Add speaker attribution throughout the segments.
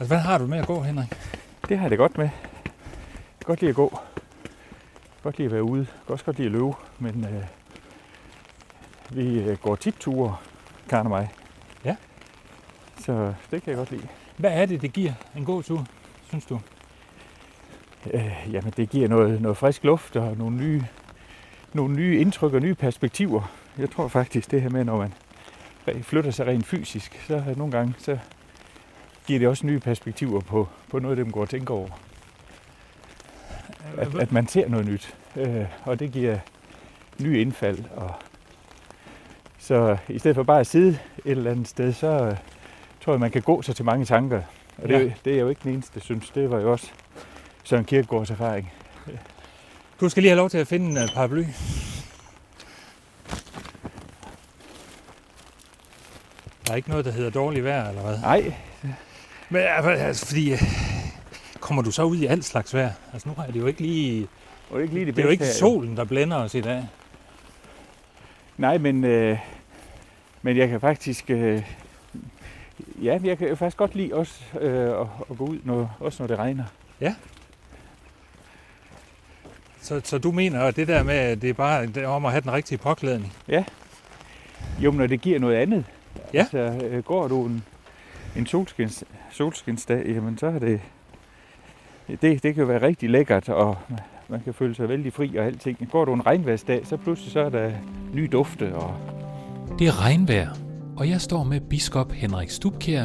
Speaker 1: Altså, hvad har du med at gå, Henrik?
Speaker 2: Det har jeg det godt med. Jeg kan godt lide at gå. Jeg kan godt lide at være ude. Jeg kan også godt lide at løbe. Men øh, vi øh, går tit ture, Karen og mig.
Speaker 1: Ja.
Speaker 2: Så det kan jeg godt lide.
Speaker 1: Hvad er det, det giver en god tur, synes du?
Speaker 2: Øh, jamen, det giver noget, noget frisk luft og nogle nye, nogle nye indtryk og nye perspektiver. Jeg tror faktisk, det her med, når man flytter sig rent fysisk, så er nogle gange, så giver det også nye perspektiver på, på noget, dem går og tænker over. At, at man ser noget nyt, øh, og det giver nye indfald. Og så i stedet for bare at sidde et eller andet sted, så øh, tror jeg, man kan gå sig til mange tanker. Og det, ja. det er jo ikke den eneste, synes. Det var jo også Søren Kierkegaards erfaring.
Speaker 1: Du skal lige have lov til at finde en øh, paraply. Der er ikke noget, der hedder dårlig vejr, eller hvad?
Speaker 2: Nej.
Speaker 1: Men altså, fordi... øh, Kommer du så ud i alt slags vejr? Altså, nu er det jo ikke lige...
Speaker 2: Det er ikke lige det,
Speaker 1: Det er jo ikke solen, der blænder os i dag.
Speaker 2: Nej, men, øh, men jeg kan faktisk... Øh, ja, jeg kan faktisk godt lide også øh, at, at gå ud, når, også når det regner.
Speaker 1: Så, så du mener, at det der med, at det er bare det er om at have den rigtige påklædning?
Speaker 2: Jo, men når det giver noget andet.
Speaker 1: Ja.
Speaker 2: Altså, øh, går du en, en solskins, solskinsdag, jamen så er det, det... Det kan jo være rigtig lækkert, og man kan føle sig vældig fri og alting. Går du en regnværsdag, så pludselig så er der ny dufte, og
Speaker 3: Det er regnvejr, og jeg står med biskop Henrik Stubkær,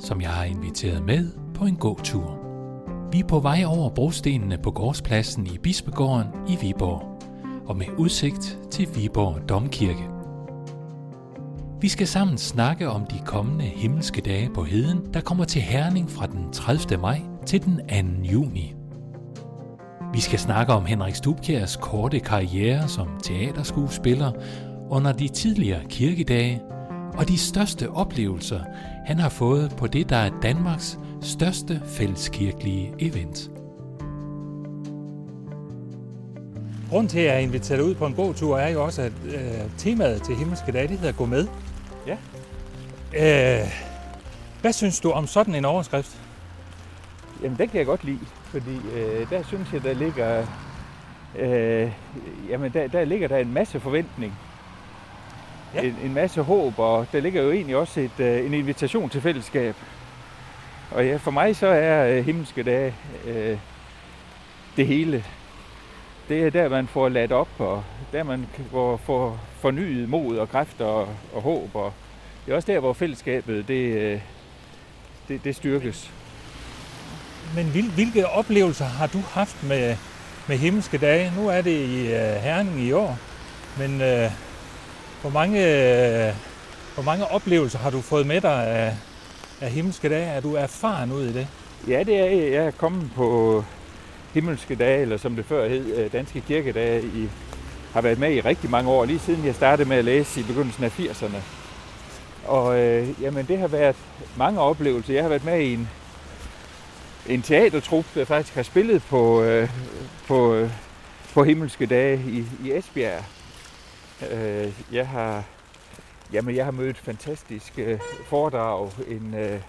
Speaker 3: som jeg har inviteret med på en gåtur. Vi er på vej over brostenene på gårdspladsen i Bispegården i Viborg, og med udsigt til Viborg Domkirke. Vi skal sammen snakke om de kommende himmelske dage på heden, der kommer til Herning fra den 30. maj til den 2. juni. Vi skal snakke om Henrik Stubkjærs korte karriere som teaterskuespiller under de tidligere kirkedage, og de største oplevelser, han har fået på det, der er Danmarks største fælleskirkelige event.
Speaker 1: Grunden til, at jeg inviterer dig ud på en god tur, er jo også, at øh, temaet til himmelske dage, det hedder Gå med. Øh, hvad synes du om sådan en overskrift?
Speaker 2: Jamen, det kan jeg godt lide, fordi øh, der synes jeg, der ligger, øh, jamen, der, der ligger der en masse forventning.
Speaker 1: Ja.
Speaker 2: En, en masse håb, og der ligger jo egentlig også et, øh, en invitation til fællesskab. Og ja, for mig så er øh, himmelske dage øh, det hele. Det er der, man får ladt op, og der man får fornyet mod og kræfter og, og håb. Og det er også der, hvor fællesskabet det, øh, det, det styrkes.
Speaker 1: Men hvil, hvilke oplevelser har du haft med, med himmelske dage? Nu er det i øh, Herning i år, men øh, hvor, mange, øh, hvor mange oplevelser har du fået med dig af, af himmelske dage? Er du erfaren ud i det?
Speaker 2: Ja, det er jeg. Er kommet på himmelske dage, eller som det før hed, danske kirkedage, i, har været med i rigtig mange år, lige siden jeg startede med at læse i begyndelsen af 80'erne. Og øh, jamen, det har været mange oplevelser. Jeg har været med i en, en teatertrup, der faktisk har spillet på, øh, på, øh, på himmelske dage i, i Esbjerg. Øh, jeg har Jamen, jeg har mødt fantastiske øh, foredrag. En, øh,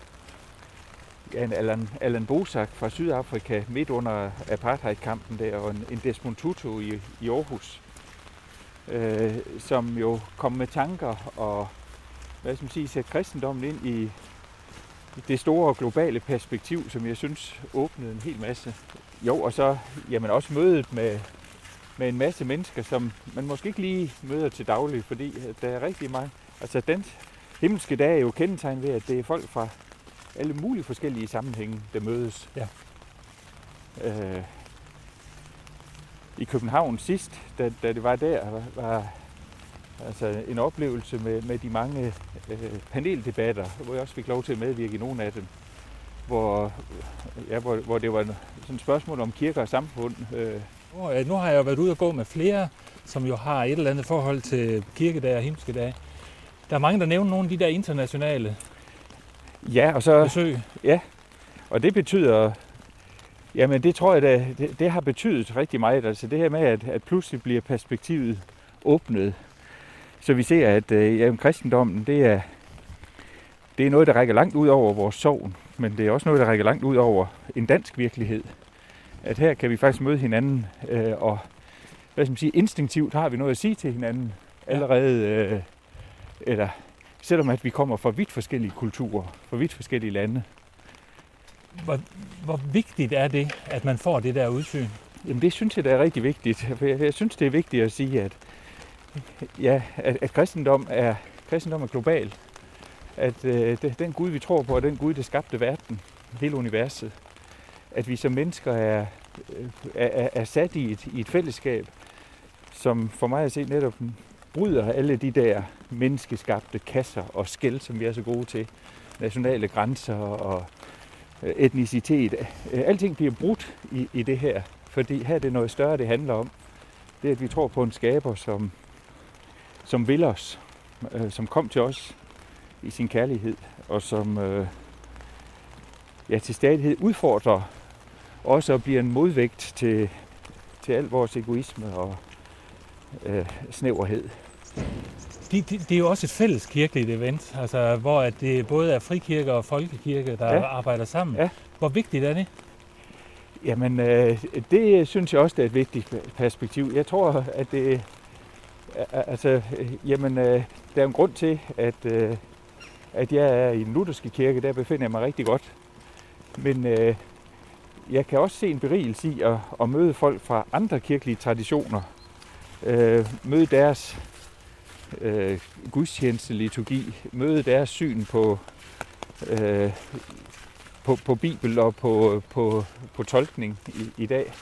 Speaker 2: ja, en Alan, Alan Bosak fra Sydafrika midt under apartheidkampen der, og en, en Desmond Tutu i, i Aarhus, øh, som jo kom med tanker og hvad skal man sige, sætte kristendommen ind i, det store globale perspektiv, som jeg synes åbnede en hel masse. Jo, og så jamen, også mødet med, med en masse mennesker, som man måske ikke lige møder til daglig, fordi der er rigtig mange. Altså den himmelske dag er jo kendetegn ved, at det er folk fra alle mulige forskellige sammenhænge, der mødes.
Speaker 1: Ja.
Speaker 2: Øh, I København sidst, da, da det var der, var, var altså en oplevelse med, med de mange øh, paneldebatter, hvor jeg også fik lov til at medvirke i nogle af dem, hvor, ja, hvor, hvor det var sådan et spørgsmål om kirker og samfund. Øh,
Speaker 1: Nu, har jeg været ude og gå med flere, som jo har et eller andet forhold til kirkedage og himmelske dage. Der er mange, der nævner nogle af de der internationale
Speaker 2: ja, og så...
Speaker 1: besøg.
Speaker 2: Og det betyder, jamen det tror jeg, da, det, det har betydet rigtig meget. Altså det her med, at, at pludselig bliver perspektivet åbnet. Så vi ser, at øh, jamen, kristendommen, det er, det er noget, der rækker langt ud over vores sovn. men det er også noget, der rækker langt ud over en dansk virkelighed. At her kan vi faktisk møde hinanden, øh, og hvad skal man sige, instinktivt har vi noget at sige til hinanden allerede, øh, eller selvom at vi kommer fra vidt forskellige kulturer, fra vidt forskellige lande.
Speaker 1: Hvor, hvor vigtigt er det, at man får det der udsyn?
Speaker 2: Jamen det synes jeg, det er rigtig vigtigt. For jeg, jeg synes, det er vigtigt at sige, at, ja, at, at kristendom, er, kristendom er global. At øh, det, den Gud, vi tror på, er den Gud, der skabte verden, hele universet. At vi som mennesker er, øh, er, er sat i et, i et fællesskab, som for mig at se netop bryder alle de der menneskeskabte kasser og skæld, som vi er så gode til. Nationale grænser og øh, etnicitet. Øh, alting bliver brudt i, i det her, fordi her er det noget større, det handler om. Det at vi tror på en skaber, som, som vil os, øh, som kom til os i sin kærlighed, og som øh, ja, til stadighed udfordrer også at blive en modvægt til, til al vores egoisme og øh, snæverhed.
Speaker 1: Det, det, det er jo også et fælles kirkeligt event, altså, hvor at det både er frikirke og folkekirke, der ja. arbejder sammen.
Speaker 2: Ja.
Speaker 1: Hvor vigtigt er det?
Speaker 2: Jamen, øh, det synes jeg også det er et vigtigt perspektiv. Jeg tror, at det... Altså, øh, jamen, øh, der er en grund til, at, øh, at jeg er i den lutherske kirke. Der befinder jeg mig rigtig godt. Men øh, jeg kan også se en berigelse i at, at møde folk fra andre kirkelige traditioner. Øh, møde deres øh, gudstjenesteliturgi. møde deres syn på, øh, på, på Bibel og på, på, på tolkning i, i dag.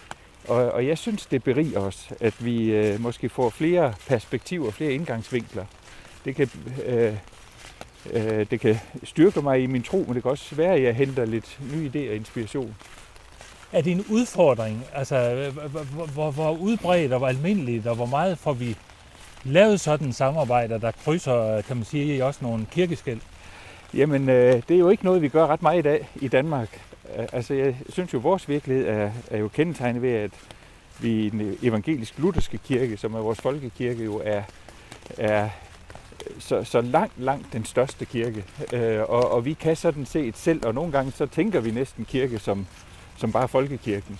Speaker 2: Og, og jeg synes, det beriger os, at vi øh, måske får flere perspektiver, flere indgangsvinkler. Det kan, øh, øh, det kan styrke mig i min tro, men det kan også være, at jeg henter lidt nye idéer og inspiration.
Speaker 1: Er det en udfordring? Altså, hvor, hvor, hvor udbredt og hvor almindeligt, og hvor meget får vi lavet sådan samarbejder, der krydser, kan man sige, også nogle kirkeskæld?
Speaker 2: Jamen, øh, det er jo ikke noget, vi gør ret meget i dag i Danmark. Altså, jeg synes jo, at vores virkelighed er, er jo kendetegnet ved, at vi i den evangelisk-lutherske kirke, som er vores folkekirke, jo er, er så, så langt, langt den største kirke. Øh, og, og vi kan sådan set selv, og nogle gange så tænker vi næsten kirke som, som bare folkekirken.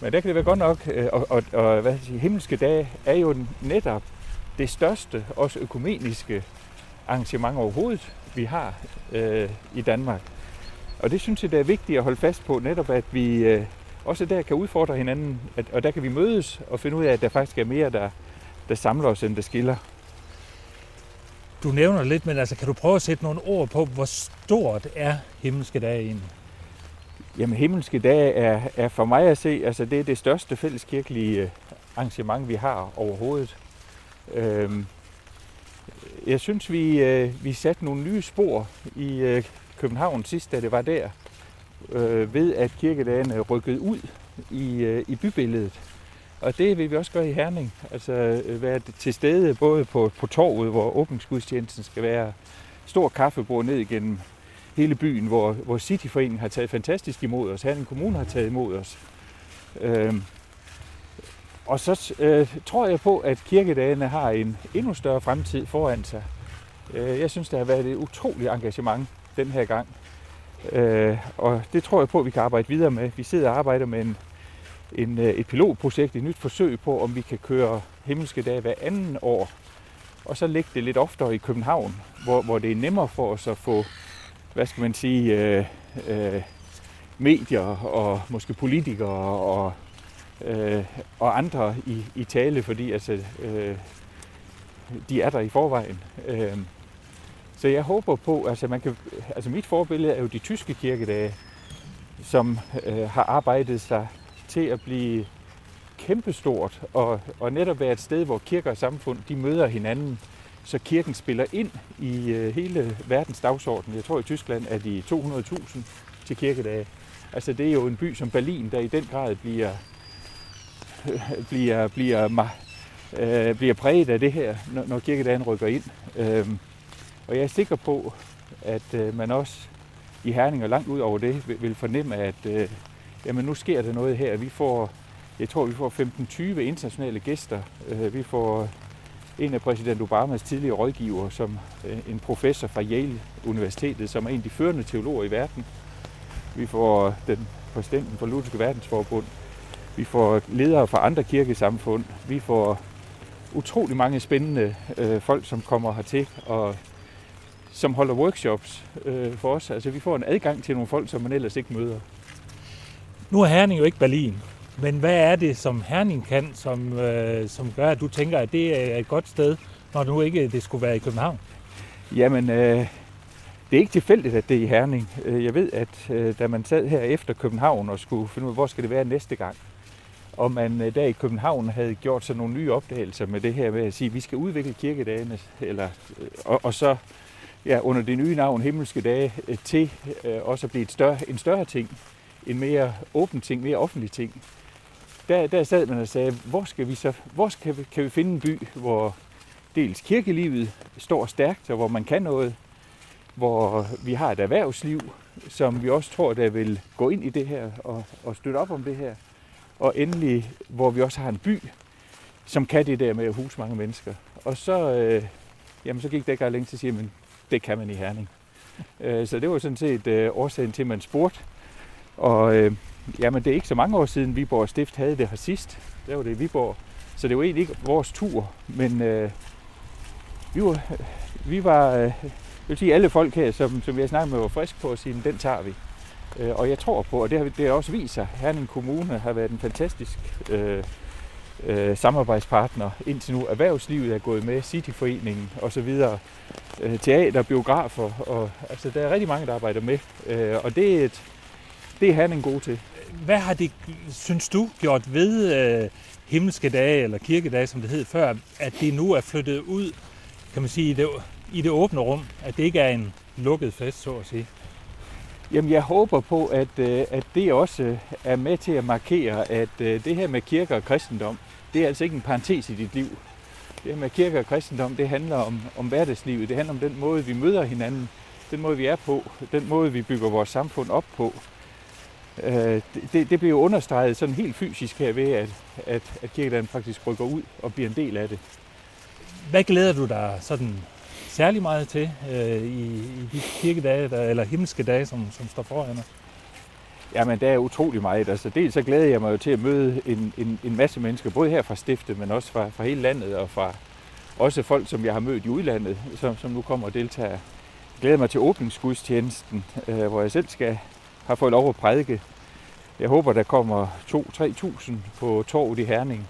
Speaker 2: Men der kan det være godt nok, øh, og, og, og hvad siger, himmelske dage er jo netop det største, også økumeniske arrangement overhovedet, vi har øh, i Danmark. Og det synes jeg, det er vigtigt at holde fast på, netop at vi øh, også der kan udfordre hinanden, at, og der kan vi mødes og finde ud af, at der faktisk er mere, der, der samler os, end der skiller.
Speaker 1: Du nævner lidt, men altså, kan du prøve at sætte nogle ord på, hvor stort er himmelske dage egentlig?
Speaker 2: Jamen, himmelske dage er, er for mig at se, altså det er det største fælleskirkelige øh, arrangement, vi har overhovedet. Øhm, jeg synes, vi, øh, vi satte nogle nye spor i øh, København sidst, da det var der, øh, ved at kirkedagene øh, rykkede ud i, øh, i bybilledet. Og det vil vi også gøre i Herning. Altså øh, være til stede både på, på torvet, hvor åbningsgudstjenesten skal være, stor kaffebord ned igennem hele byen, hvor, hvor Cityforeningen har taget fantastisk imod os, Herning Kommune har taget imod os. Øhm, og så øh, tror jeg på, at kirkedagene har en endnu større fremtid foran sig. Øh, jeg synes, der har været et utroligt engagement den her gang. Øh, og det tror jeg på, at vi kan arbejde videre med. Vi sidder og arbejder med en, en, øh, et pilotprojekt, et nyt forsøg på, om vi kan køre himmelske dage hver anden år. Og så lægge det lidt oftere i København, hvor, hvor det er nemmere for os at få, hvad skal man sige, øh, øh, medier og måske politikere og øh, og andre i, i tale, fordi altså, øh, de er der i forvejen. Øh, så jeg håber på, altså, man kan, altså mit forbillede er jo de tyske kirkedage, som øh, har arbejdet sig til at blive kæmpestort og, og netop være et sted, hvor kirker og samfund de møder hinanden, så kirken spiller ind i øh, hele verdens dagsorden. Jeg tror i Tyskland er de 200.000 til kirkedage. Altså det er jo en by som Berlin, der i den grad bliver øh, bliver, bliver, øh, bliver præget af det her, når, når kirkedagen rykker ind. Øh, og jeg er sikker på, at øh, man også i Herning og langt ud over det vil, vil fornemme, at øh, jamen, nu sker der noget her. Vi får, jeg tror, vi får 15-20 internationale gæster. Øh, vi får en af præsident Obamas tidligere rådgiver, som øh, en professor fra Yale Universitetet, som er en af de førende teologer i verden. Vi får den præsidenten for Lutherske Verdensforbund. Vi får ledere fra andre kirkesamfund. Vi får utrolig mange spændende øh, folk, som kommer hertil og som holder workshops øh, for os. Altså vi får en adgang til nogle folk, som man ellers ikke møder.
Speaker 1: Nu er Herning jo ikke Berlin, men hvad er det, som Herning kan, som, øh, som gør, at du tænker, at det er et godt sted, når nu ikke det skulle være i København?
Speaker 2: Jamen, øh, det er ikke tilfældigt, at det er i Herning. Øh, jeg ved, at øh, da man sad her efter København og skulle finde ud af, hvor skal det være næste gang, og man øh, der i København havde gjort sig nogle nye opdagelser med det her med at sige, at vi skal udvikle kirkedagene, eller, og, og så ja, under det nye navn Himmelske Dage, øh, til øh, også at blive et større, en større ting, en mere åben ting, mere offentlig ting. Der, der sad man og sagde, hvor skal vi så, hvor skal vi, kan vi finde en by, hvor dels kirkelivet står stærkt, og hvor man kan noget, hvor vi har et erhvervsliv, som vi også tror, der vil gå ind i det her og, og støtte op om det her. Og endelig, hvor vi også har en by, som kan det der med at huse mange mennesker. Og så, øh, jamen, så gik det ikke længe til at sige, men det kan man i Herning. Øh, så det var sådan set øh, årsagen til, at man spurgte. Og øh, jamen, det er ikke så mange år siden, Viborg Stift havde det her sidst. Der var det i Viborg. Så det var egentlig ikke vores tur, men øh, vi var, vi var øh, jeg vil sige, alle folk her, som, som vi har snakket med, var frisk på at sige, den tager vi. Øh, og jeg tror på, og det har, det har også vist sig, Herning Kommune har været en fantastisk øh, øh, samarbejdspartner indtil nu. Erhvervslivet er gået med, Cityforeningen osv., øh, teater, biografer, og altså, der er rigtig mange, der arbejder med. Øh, og det er, et, det er Herning god til.
Speaker 1: Hvad har det, synes du, gjort ved øh, himmelske dage, eller kirkedage, som det hed før, at det nu er flyttet ud, kan man sige, i det i det åbne rum, at det ikke er en lukket fest, så at sige?
Speaker 2: Jamen, jeg håber på, at, øh, at det også er med til at markere, at øh, det her med kirke og kristendom, det er altså ikke en parentes i dit liv. Det her med kirke og kristendom, det handler om, om hverdagslivet. Det handler om den måde, vi møder hinanden, den måde, vi er på, den måde, vi bygger vores samfund op på. Øh, det, det bliver jo understreget sådan helt fysisk her ved, at, at, at kirkedagen faktisk rykker ud og bliver en del af det.
Speaker 1: Hvad glæder du dig sådan særlig meget til øh, i, i de kirkedage, der, eller himmelske dage, som, som står foran os?
Speaker 2: Jamen, der er utrolig meget. Altså, dels så glæder jeg mig jo til at møde en, en, en masse mennesker, både her fra stiftet, men også fra, fra hele landet, og fra også folk, som jeg har mødt i udlandet, som, som nu kommer og deltager. Jeg glæder mig til åbningsgudstjenesten, øh, hvor jeg selv skal have fået lov at prædike. Jeg håber, der kommer 2-3.000 på torvet i Herning.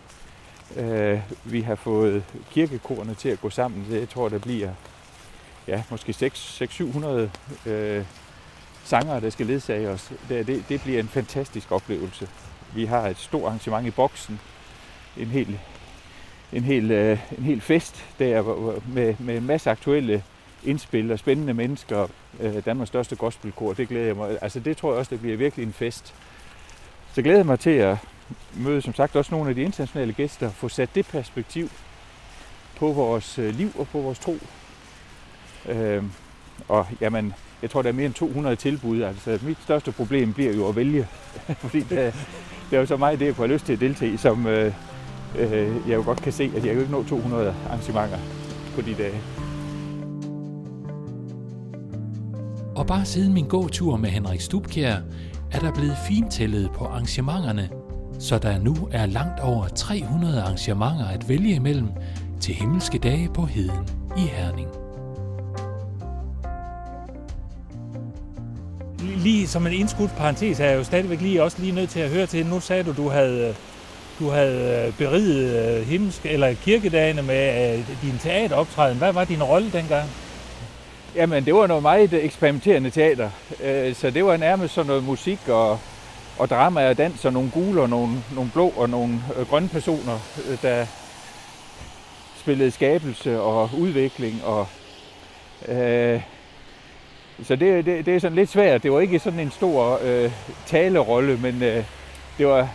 Speaker 2: Øh, vi har fået kirkekorene til at gå sammen. Jeg tror, der bliver ja, måske 600-700 øh, sangere, der skal ledsage os. Det, det, det bliver en fantastisk oplevelse. Vi har et stort arrangement i boksen, en hel, en hel, øh, en hel fest der med, med en masse aktuelle indspil og spændende mennesker. Øh, Danmarks største gospelkor, det glæder jeg mig. Altså det tror jeg også, det bliver virkelig en fest. Så glæder jeg mig til at møde som sagt også nogle af de internationale gæster, få sat det perspektiv på vores øh, liv og på vores tro. Øh, og jamen, jeg tror, der er mere end 200 tilbud. Altså, mit største problem bliver jo at vælge, fordi der, der er jo så meget det, jeg får lyst til at deltage i, som øh, øh, jeg jo godt kan se, at jeg jo ikke nå 200 arrangementer på de dage.
Speaker 3: Og bare siden min gåtur med Henrik Stubkjær, er der blevet fintællet på arrangementerne, så der nu er langt over 300 arrangementer at vælge imellem til himmelske dage på Heden i Herning.
Speaker 1: Lige som en indskudt parentes er jeg jo stadigvæk lige også lige nødt til at høre til. Nu sagde du, du havde, du havde øh, beriget øh, himmelsk, himmelske, eller kirkedagene med øh, din teateroptræden. Hvad var din rolle dengang?
Speaker 2: Jamen, det var noget meget eksperimenterende teater. Så det var nærmest sådan noget musik og, og drama og dans og nogle gule og nogle, nogle blå og nogle grønne personer, der spillede skabelse og udvikling og øh, så det, det, det er sådan lidt svært. Det var ikke sådan en stor øh, talerolle, men øh, det var...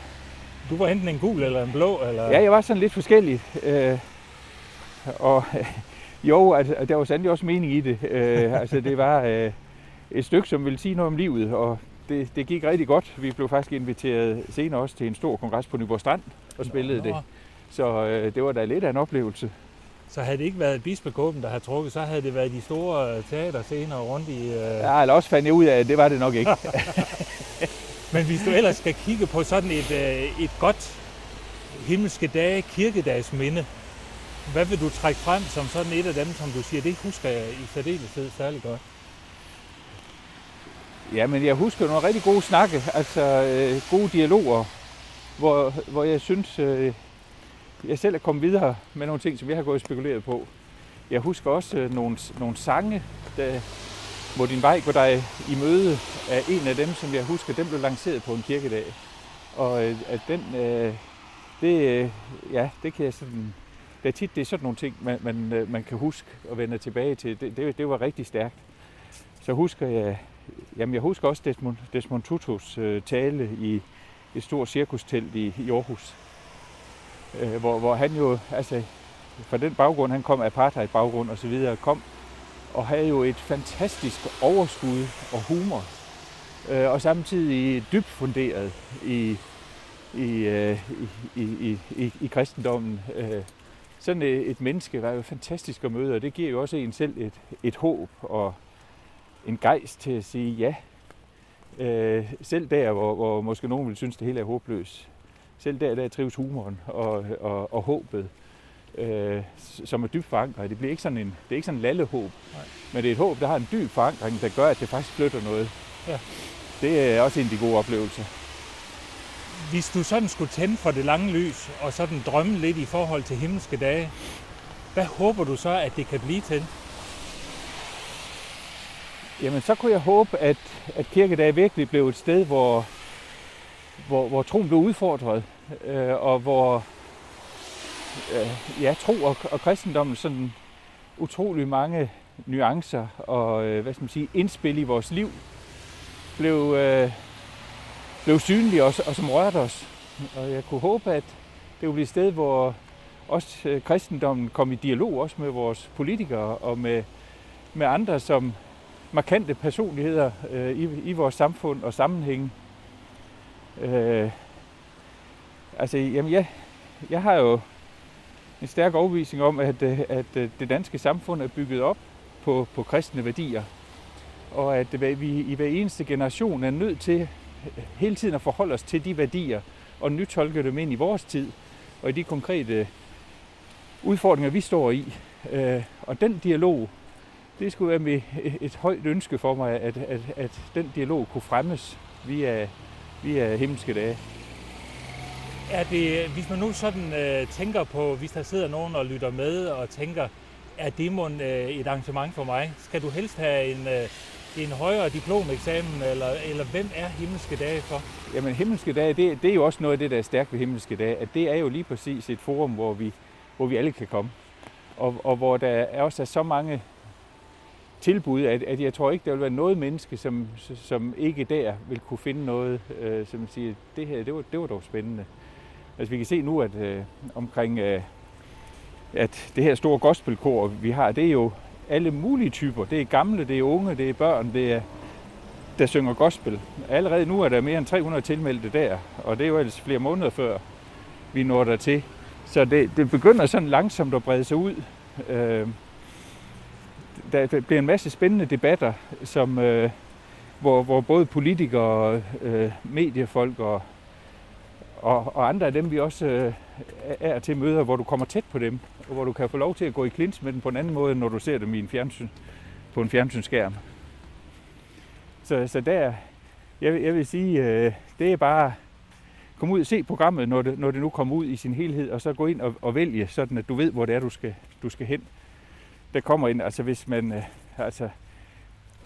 Speaker 1: Du var enten en gul eller en blå? Eller?
Speaker 2: Ja, jeg var sådan lidt forskellig. Øh, og øh, jo, altså, der var sandelig også mening i det. Øh, altså, det var øh, et stykke, som ville sige noget om livet, og det, det gik rigtig godt. Vi blev faktisk inviteret senere også til en stor kongres på Nyborg Strand og spillede nå, det. Så øh, det var da lidt af en oplevelse.
Speaker 1: Så havde det ikke været Bispekåben, der havde trukket, så havde det været de store teaterscener rundt i... Øh...
Speaker 2: Ja, eller også fandt jeg ud af, at det var det nok ikke.
Speaker 1: Men hvis du ellers skal kigge på sådan et, øh, et godt himmelske dage, kirkedags minde, hvad vil du trække frem som sådan et af dem, som du siger, det husker jeg i særdeleshed særlig godt?
Speaker 2: Ja, men jeg husker nogle rigtig gode snakke, altså øh, gode dialoger, hvor, hvor jeg synes, øh, jeg selv er kommet videre med nogle ting, som jeg har gået og spekuleret på. Jeg husker også øh, nogle, nogle sange, der, hvor din vej går dig i møde af en af dem, som jeg husker, den blev lanceret på en kirkedag. Og øh, at den, øh, det, øh, ja, det kan jeg sådan, det er tit, det er sådan nogle ting, man, man, øh, man kan huske og vende tilbage til. Det, det, det var rigtig stærkt. Så husker jeg, jamen jeg husker også Desmond, Desmond Tutus øh, tale i et stort cirkustelt i, i Aarhus, øh, hvor, hvor han jo, altså fra den baggrund, han kom apartheid-baggrund og så videre, kom og havde jo et fantastisk overskud og humor, øh, og samtidig dybt funderet i, i, øh, i, i, i, i kristendommen. Øh, sådan et, et menneske var jo fantastisk at møde, og det giver jo også en selv et, et håb og en gejst til at sige ja. Øh, selv der, hvor, hvor måske nogen vil synes, det hele er håbløst, selv der, der trives humoren og, og, og håbet, øh, som er dybt forankret. Det, bliver ikke sådan en, det er ikke sådan en lallehåb, Nej. men det er et håb, der har en dyb forankring, der gør, at det faktisk flytter noget. Ja. Det er også en af de gode oplevelser.
Speaker 1: Hvis du sådan skulle tænde for det lange lys, og sådan drømme lidt i forhold til himmelske dage, hvad håber du så, at det kan blive til?
Speaker 2: Jamen, så kunne jeg håbe, at, at kirkedag virkelig blev et sted, hvor, hvor, hvor troen blev udfordret, øh, og hvor øh, ja, tro og, og kristendommen sådan utrolig mange nuancer og øh, hvad skal man sige, indspil i vores liv blev, øh, blev synlige og, og som rørte os. Og jeg kunne håbe, at det ville blive et sted, hvor også øh, kristendommen kom i dialog også med vores politikere og med, med andre som markante personligheder øh, i, i vores samfund og sammenhænge. Øh, altså, jamen, jeg, jeg har jo en stærk overbevisning om, at, øh, at øh, det danske samfund er bygget op på, på kristne værdier. Og at vi i hver eneste generation er nødt til hele tiden at forholde os til de værdier og nytolke dem ind i vores tid og i de konkrete udfordringer, vi står i. Øh, og den dialog, det skulle være med et højt ønske for mig, at, at, at den dialog kunne fremmes via, via himmelske dage.
Speaker 1: Er det, hvis man nu sådan øh, tænker på, hvis der sidder nogen og lytter med og tænker, er det mon, øh, et arrangement for mig? Skal du helst have en, øh, en højere diplomeksamen, eller, eller hvem er himmelske dage for?
Speaker 2: Jamen himmelske dage, det, det er jo også noget af det, der er stærkt ved himmelske dage, at det er jo lige præcis et forum, hvor vi, hvor vi alle kan komme. Og, og hvor der også er så mange tilbud, at, at jeg tror ikke, der vil være noget menneske, som, som ikke der vil kunne finde noget, øh, som siger, det her, det var, det var dog spændende. Altså vi kan se nu, at øh, omkring øh, at det her store gospelkor, vi har, det er jo alle mulige typer. Det er gamle, det er unge, det er børn, det er der synger gospel. Allerede nu er der mere end 300 tilmeldte der, og det er jo ellers flere måneder før vi når der til. Så det, det begynder sådan langsomt at brede sig ud. Øh, der, der bliver en masse spændende debatter, som, øh, hvor, hvor både politikere, øh, mediefolk og og, og andre af dem, vi også øh, er til møder, hvor du kommer tæt på dem, og hvor du kan få lov til at gå i klins med dem på en anden måde, når du ser dem i en fjernsyn, på en fjernsynsskærm. Så, så der, jeg, jeg vil sige, øh, det er bare kom ud og se programmet, når det, når det nu kommer ud i sin helhed, og så gå ind og, og vælge, sådan at du ved, hvor det er, du skal, du skal hen. Der kommer ind, altså hvis man, øh, altså,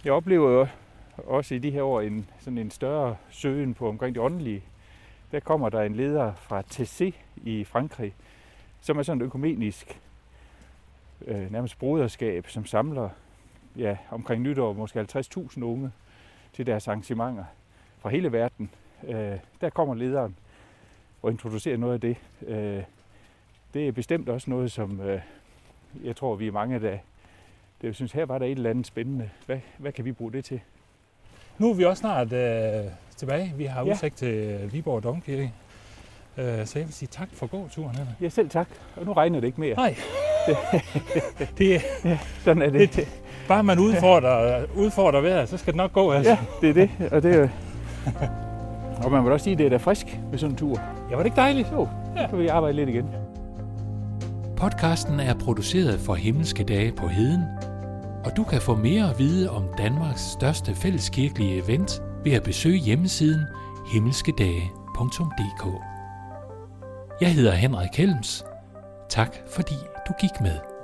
Speaker 2: jeg oplever jo også i de her år en, sådan en større søgen på omkring det åndelige, der kommer der en leder fra TC i Frankrig, som er sådan et økumenisk øh, nærmest broderskab, som samler ja, omkring nytår måske 50.000 unge til deres arrangementer fra hele verden. Øh, der kommer lederen og introducerer noget af det. Øh, det er bestemt også noget, som øh, jeg tror, vi er mange, der det, synes, her var der et eller andet spændende. Hvad, hvad kan vi bruge det til?
Speaker 1: Nu er vi også snart øh, tilbage. Vi har udsigt ja. til Viborg Domkirke. Øh, så jeg vil sige tak for gåturen. Her.
Speaker 2: Ja, selv tak. Og nu regner det ikke mere.
Speaker 1: Nej. det, ja, sådan er det. det. Bare man udfordrer, udfordrer vejret, så skal det nok gå. Altså.
Speaker 2: Ja, det er det. Og det er Og man vil også sige, at det er da frisk med sådan en tur.
Speaker 1: Ja, var det ikke dejligt?
Speaker 2: Jo,
Speaker 1: Ja.
Speaker 2: så kan vi arbejde lidt igen.
Speaker 3: Podcasten er produceret for Himmelske Dage på Heden, og du kan få mere at vide om Danmarks største fælleskirkelige event ved at besøge hjemmesiden himmelskedage.dk. Jeg hedder Henrik Helms. Tak fordi du gik med.